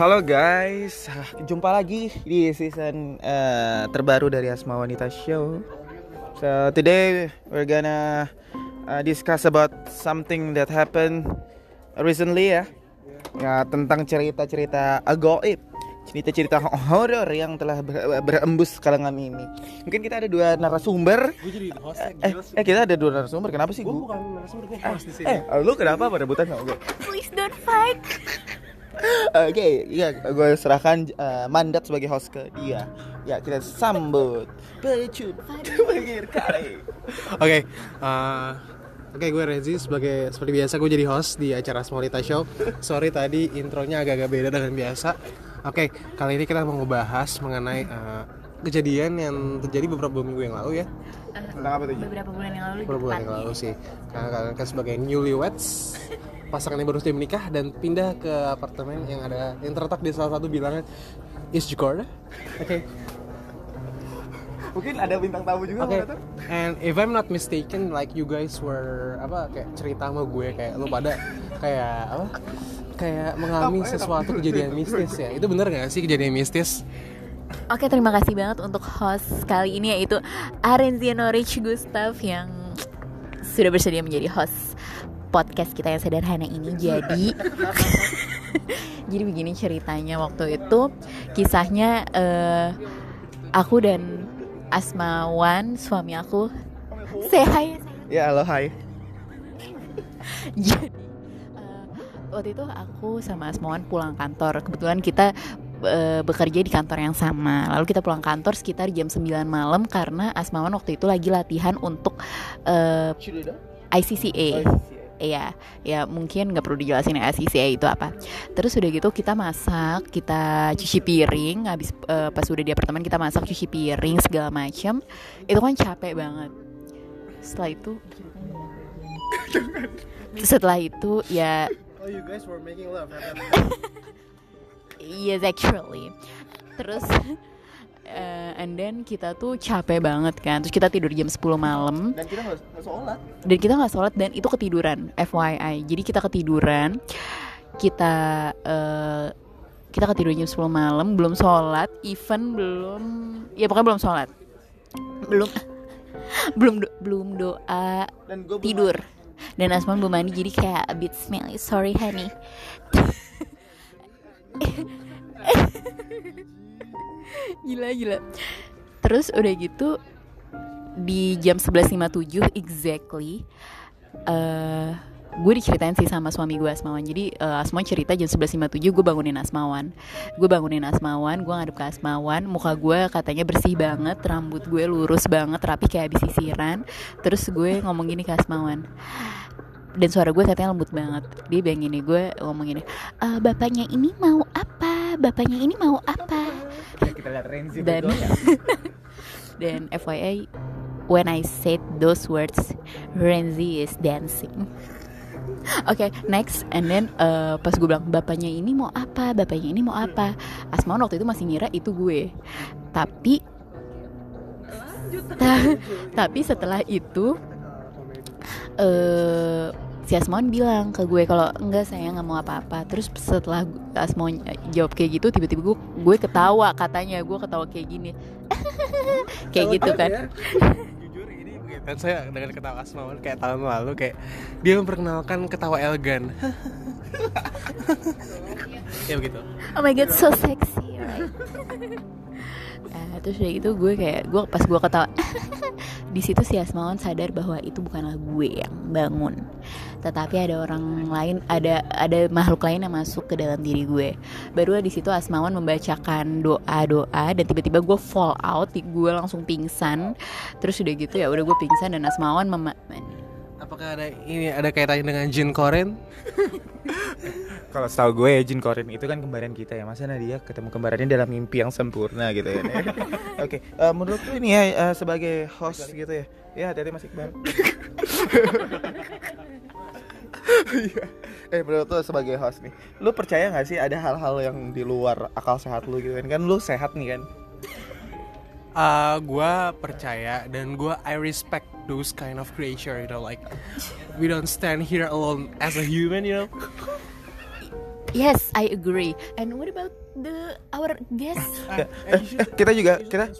Halo guys, jumpa lagi di season uh, terbaru dari Asma Wanita Show. So today we're gonna uh, discuss about something that happened recently ya, ya tentang cerita-cerita agoib, cerita-cerita horor yang telah ber berembus kalangan ini. Mungkin kita ada dua narasumber. Gue jadi host Eh, eh kita ada dua narasumber. Kenapa sih Gue gue? bukan narasumber, gue host di sini Eh, lu kenapa perebutan sama gue? Please don't fight. Oke, iya, gue serahkan uh, mandat sebagai host ke dia. Ya, kita sambut pecut pinggir kali. Oke, eh, Oke, gue Rezi sebagai seperti biasa gue jadi host di acara Smolita Show. Sorry tadi intronya agak-agak beda dengan biasa. Oke, kali ini kita mau ngebahas mengenai eh, kejadian yang terjadi beberapa minggu yang lalu ya. Tentang apa tuh? Ji? Beberapa bulan yang lalu Beberapa bulan yang lalu sih. Karena kalian kan sebagai newlyweds, pasangan yang baru saja menikah dan pindah ke apartemen yang ada yang terletak di salah satu bilangan East Jakarta. Oke, Mungkin ada bintang tamu juga datang? and if I'm not mistaken, like you guys were apa kayak cerita sama gue kayak lu pada kayak apa? Kayak mengalami sesuatu kejadian mistis ya. Itu bener gak sih kejadian mistis? Oke, terima kasih banget untuk host kali ini yaitu Arenziano Rich Gustav yang sudah bersedia menjadi host podcast kita yang sederhana ini. Jadi Jadi begini ceritanya. Waktu itu kisahnya eh, aku dan Asmawan suami aku. Say hi. Ya, halo, hai. jadi eh, waktu itu aku sama Asmawan pulang kantor. Kebetulan kita eh, bekerja di kantor yang sama. Lalu kita pulang kantor sekitar jam 9 malam karena Asmawan waktu itu lagi latihan untuk eh, ICCA ya mungkin nggak perlu dijelasin ya ICCA itu apa. Terus udah gitu kita masak, kita cuci piring, habis eh, pas udah di apartemen kita masak, cuci piring segala macam. Itu kan capek banget. Setelah itu, setelah itu ya Oh, you guys were making love. Yes actually Terus eh, And then kita tuh capek banget kan. Terus kita tidur jam 10 malam. Dan kita nggak nggak sholat. Dan kita nggak sholat dan itu ketiduran FYI Jadi kita ketiduran Kita eh, Kita ketiduran jam 10 malam Belum sholat Even belum Ya pokoknya belum sholat. Belum Belum do- belum doa Dan gue Tidur. Dan Asman belum mandi Jadi kayak a bit smelly. Sorry honey gila gila. Terus udah gitu di jam 11.57 exactly eh gue diceritain sih sama suami gue Asmawan. Jadi eh, Asmawan cerita jam 11.57 gue bangunin Asmawan. Gue bangunin Asmawan gue ngadep ke Asmawan. Muka gue katanya bersih banget rambut gue lurus banget rapi kayak habis sisiran. Terus gue ngomong gini ke Asmawan. Dan suara gue katanya lembut banget. Dia bilang gini gue ngomong gini "Eh, bapaknya ini mau apa? Bapaknya ini mau apa Ya, kita lihat Renzi dan dan FYI when I said those words Renzi is dancing. Oke next and then uh, pas gue bilang bapaknya ini mau apa? Bapaknya ini mau apa? Asmaun waktu itu masih ngira itu gue. Tapi ta- tapi setelah itu eh si Asmaun bilang ke gue kalau enggak saya nggak mau apa-apa. Terus setelah Asmaun jawab kayak gitu tiba-tiba gue gue ketawa katanya gue ketawa kayak gini. Kayak gitu kan. Jujur ini kan saya dengan ketawa Asmawan kayak tahun lalu kayak dia memperkenalkan ketawa elegan. ya begitu. oh my god so sexy right? Nah, terus udah gitu gue kayak gue pas gue ketawa di situ si Asmawan sadar bahwa itu bukanlah gue yang bangun. Tetapi ada orang lain ada ada makhluk lain yang masuk ke dalam diri gue. Baru di situ Asmawan membacakan doa doa dan tiba-tiba gue fall out gue langsung pingsan. Terus udah gitu ya udah gue pingsan dan Asmawan mema- Apakah ada ini ada kaitannya dengan Jin Koren? Kalau setahu gue Jin Korin itu kan kembaran kita ya. Masa Nadia ketemu kembarannya dalam mimpi yang sempurna gitu ya? Oke, eh, menurut lu ini ya eh, sebagai host gitu ya. Ya hati-hati Mas Iqbal. Iya. eh menurut lu sebagai host nih Lu percaya gak sih ada hal-hal yang di luar akal sehat lu gitu kan? Kan lu sehat nih kan? Uh, gua percaya dan gua I respect those kind of creature, you know, like we don't stand here alone as a human, you know. Yes, I agree. And what about the our guest? Eh, eh, kita juga kita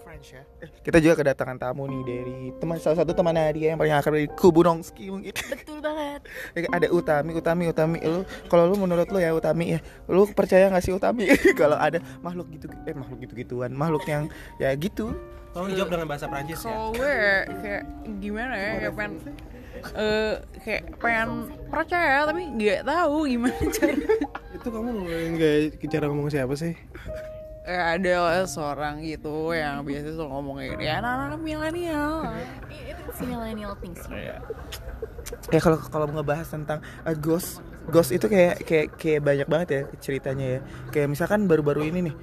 French ya. kita juga kedatangan tamu nih dari teman salah satu teman Nadia yang paling akrab dari kubu Nongski mungkin. Betul banget. Ya, ada Utami, Utami, Utami. Lu kalau lu menurut lu ya Utami ya, lu percaya nggak sih Utami kalau ada makhluk gitu eh makhluk gitu-gituan, makhluk yang ya gitu. Tolong dijawab dengan bahasa Prancis ya. Kalau gue kayak gimana ya kayak pengen eh kayak pengen percaya tapi nggak tahu gimana cara Itu kamu ngomongin kayak cara ngomong siapa sih? Eh, ada seorang gitu yang biasa suka ngomongin ya anak-anak milenial It's millennial things. Ya kalau kalau ngebahas tentang uh, ghost, ghost itu kayak kayak kayak banyak banget ya ceritanya ya. Kayak misalkan baru-baru ini nih.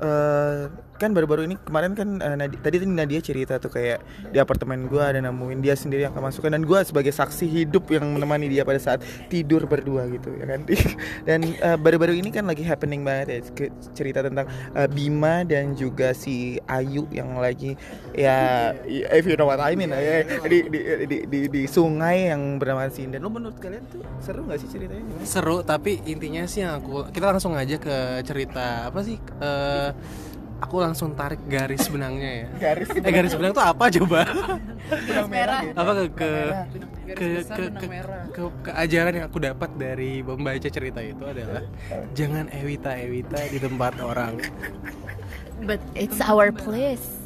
eh kan baru-baru ini kemarin kan eh, Nadi- tadi Nadia cerita tuh kayak di apartemen gua ada nemuin dia sendiri yang kemasukan dan gua sebagai saksi hidup yang menemani dia pada saat tidur berdua gitu ya kan dan eh, baru-baru ini kan lagi happening banget ya cerita tentang eh, Bima dan juga si Ayu yang lagi ya if you know what I mean ya di di di, di, di sungai yang bernama Sindan lo menurut kalian tuh seru nggak sih ceritanya gimana? Seru tapi intinya sih yang aku kita langsung aja ke cerita apa sih? Eh, aku langsung tarik garis benangnya ya. garis Eh garis benang tuh apa coba? benang merah apa ke ke ke, ke, ke, merah. ke, keajaran yang aku dapat dari membaca cerita itu adalah jangan Ewita Ewita di tempat orang. But it's our place.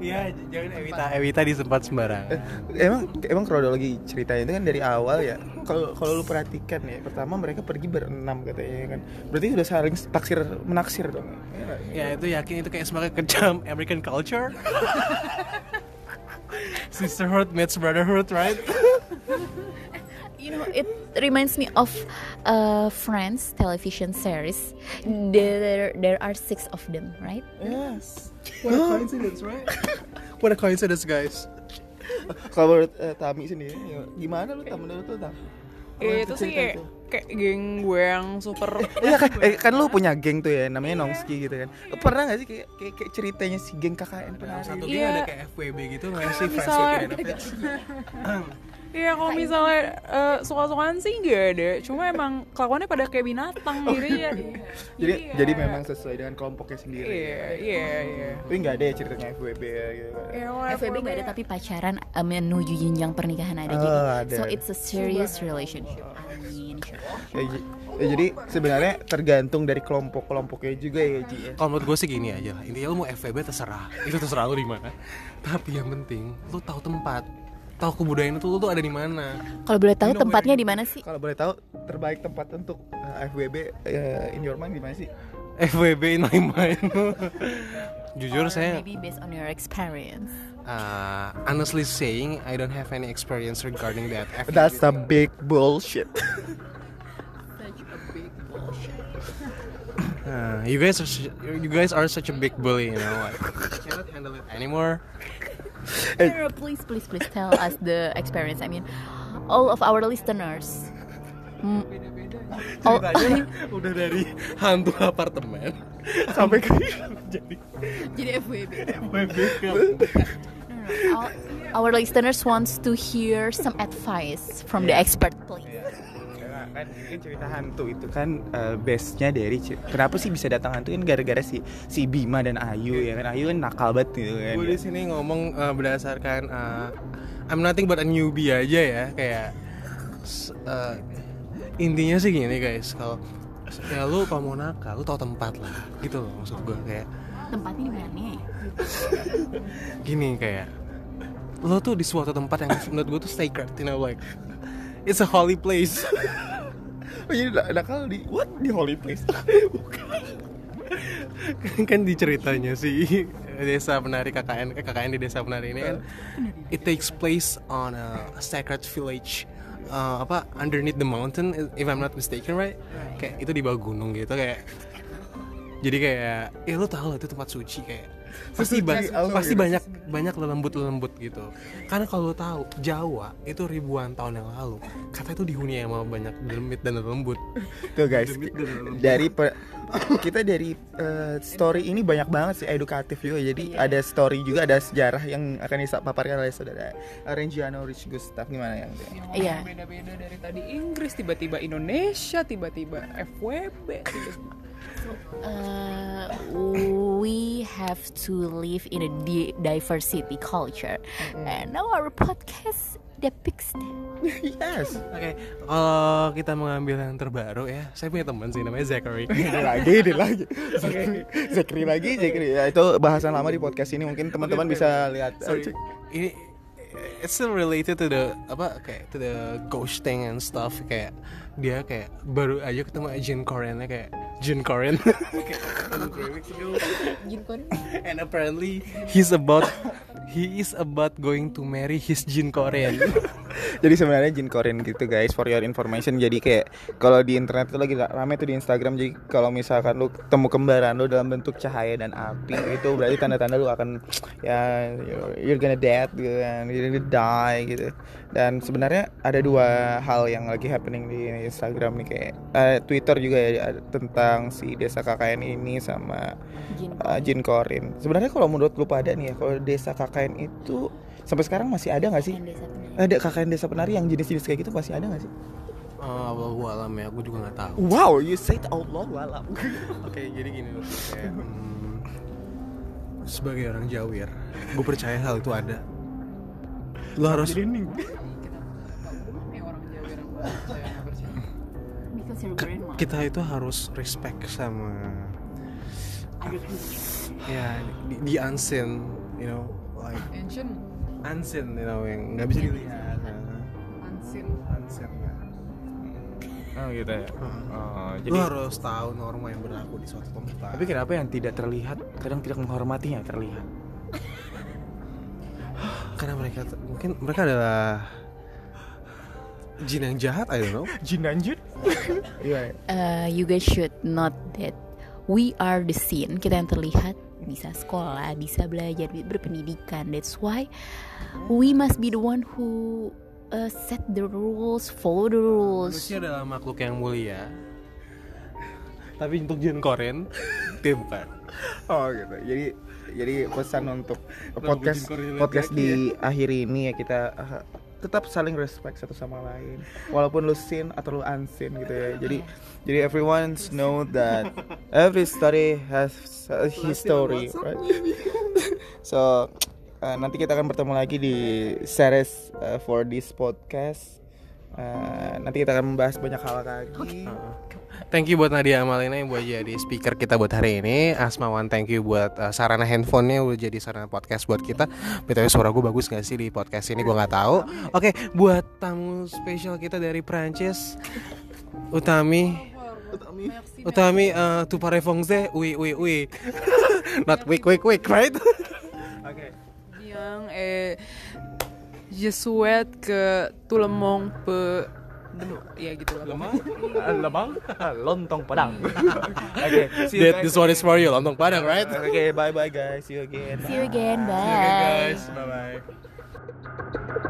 Iya, j- jangan Ewita Ewita di tempat sembarangan. emang emang kronologi ceritanya itu kan dari awal ya kalau kalau lu perhatikan ya pertama mereka pergi berenam katanya ya kan berarti udah saling taksir menaksir dong Iya? Ya itu yakin itu kayak sebagai kejam American culture. Sisterhood meets brotherhood, right? You know, it reminds me of uh, Friends television series. There, there are six of them, right? yes What a coincidence, right? What a coincidence, guys. kalau menurut eh, Tami sendiri ya, gimana lu Tam menurut lu Tam Ya, itu sih kayak kayak geng gue yang super Iya kan, eh, kan lu punya geng tuh ya namanya Nongski gitu kan. Lu Pernah gak sih kayak, kayak, kayak ceritanya si geng KKN penari? Satu Iya. geng ada kayak FWB gitu nggak sih? Friends Misalnya- with benefits. Iya kalau misalnya eh, suka-sukaan sih nggak ada Cuma emang kelakuannya pada kayak binatang gitu ya Jadi ya, jadi memang sesuai dengan kelompoknya sendiri. Iya iya iya Tapi nggak ada ya ceritanya FWB ya gitu. Ya, kalau FWB nggak ada tapi pacaran uh, menuju jenjang pernikahan ada Oh, jadi. ada. So it's a serious relationship. Amin. Ya, ya, jadi sebenarnya tergantung dari kelompok-kelompoknya juga ya Ji ya. Kalau menurut gue sih gini aja lah. Intinya lu mau FWB terserah. Itu terserah lu di mana. Tapi yang penting lu tahu tempat. Tahu kebudayaan itu tuh ada di mana. Kalau boleh tahu You know tempatnya di mana sih? Kalau boleh tahu terbaik tempat untuk eh, FWB eh, in your mind di mana sih? FWB in my mind. Or Jujur saya maybe based on your experience. uh, honestly saying I don't have any experience regarding that. FWB. That's a big bullshit. Uh, you guys are you guys are such a big bully, you know. Like, I cannot handle it anymore. No, no, please, please, please tell us the experience. I mean, all of our listeners. Mm, Ceritanya udah dari hantu apartemen Sampai ke jadi jadi FWB. FWB our listeners wants to hear some advice from the expert, please. Karena kan mungkin cerita hantu itu kan eh, base-nya dari kenapa sih bisa datang hantu kan gara-gara si si Bima dan Ayu ya kan Ayu kan nakal banget gitu kan. gue di sini ngomong uh, berdasarkan uh, I'm nothing but a newbie aja ya kayak uh, intinya sih gini guys kalau ya lu kalau mau nakal lu tau tempat lah gitu loh maksud gue kayak Tempatnya di mana? gini kayak lo tuh di suatu tempat yang menurut gue tuh sacred you know like it's a holy place Oh, jadi nak- nakal di what? Di holy place? kan di ceritanya sih desa penari KKN eh, KKN di desa penari ini kan it takes place on a sacred village uh, apa underneath the mountain if I'm not mistaken right? Kayak itu di bawah gunung gitu kayak jadi kayak ya lu tahu lah itu tempat suci kayak pasti ba- Oh, pasti gitu. banyak banyak lembut lembut gitu. Karena kalau lo tahu Jawa itu ribuan tahun yang lalu kata itu dihuni sama banyak demit dan lembut. Tuh guys, dari pe- kita dari eh, story ini banyak banget sih edukatif juga. Jadi ada story juga, ada sejarah yang akan dipaparkan oleh saudara Renjiano Rich Gustav gimana yang Iya. beda-beda dari tadi Inggris tiba-tiba Indonesia tiba-tiba FWB tiba-tiba Uh, we have to live in a di- diversity culture, and now our podcast depicts that. yes. oke kalau kita mengambil yang terbaru ya saya punya teman sih namanya Zachary ini lagi, ini lagi. Zakri lagi, Zakri. Ya, itu bahasan lama di podcast ini mungkin teman-teman bisa lihat. Sorry. ini it's still related to the apa kayak to the ghosting and stuff kayak dia kayak baru aja ketemu Jin Koreannya kayak Jin Korean weeks ago. and apparently he's about he is about going to marry his Jin Korean Jadi sebenarnya Jin Korean gitu guys for your information. Jadi kayak kalau di internet itu lagi rame tuh di Instagram. Jadi kalau misalkan lu ketemu kembaran lu dalam bentuk cahaya dan api itu berarti tanda-tanda lu akan ya you're- gonna dead gitu kan, you're gonna die gitu. Dan sebenarnya ada dua hal yang lagi happening di Instagram nih kayak eh, Twitter juga ya tentang si desa KKN ini sama Jin uh, Jin Korin. Sebenarnya kalau menurut lu pada nih ya, kalau desa KKN itu sampai sekarang masih ada nggak sih? Ada KKN desa penari yang jenis-jenis kayak gitu masih ada nggak sih? oh Allahu alam ya aku juga nggak tahu Wow, you said Allah alam. Oke, jadi gini loh. Kayak, hmm, sebagai orang Jawir, gue percaya hal itu ada. Lo harus grandma. kita itu harus respect sama ya di, di unseen, you know, like ancient unseen, you know, yang nggak bisa dilihat. unseen Unseen. ya. Oh gitu ya. Oh, Lo harus tahu norma yang berlaku di suatu tempat. tapi kenapa yang tidak terlihat kadang tidak menghormatinya terlihat? karena mereka mungkin mereka adalah jin yang jahat, I don't know. Jin anjir. Iya. Uh, you guys should not that we are the scene kita yang terlihat bisa sekolah bisa belajar berpendidikan that's why we must be the one who uh, set the rules follow the rules Manusia adalah makhluk yang mulia. Tapi untuk jin Koren, dia bukan. Oh gitu. Jadi jadi pesan untuk podcast podcast lagi di akhir ini ya kita uh, tetap saling respect satu sama lain. Walaupun lu sin atau lu unseen gitu ya. Jadi jadi everyone know that every story has a history right? so uh, nanti kita akan bertemu lagi di series uh, for this podcast Uh, nanti kita akan membahas banyak hal lagi Thank you buat Nadia Amalina yang buat jadi speaker kita buat hari ini. Asmawan thank you buat uh, sarana handphonenya udah jadi sarana podcast buat kita. Btw suara gue bagus gak sih di podcast ini gue nggak tahu. Oke buat tamu spesial kita dari Prancis, Utami. Utami uh, tu parle français, oui oui oui. Not week week week, right? yang eh je souhaite que tout le monde peut ya gitu lah. Lemang? Lontong padang. Oke see you That, this one is for you, lontong padang, right? Okay, bye bye guys. See you again. see you again bye. guys, bye bye.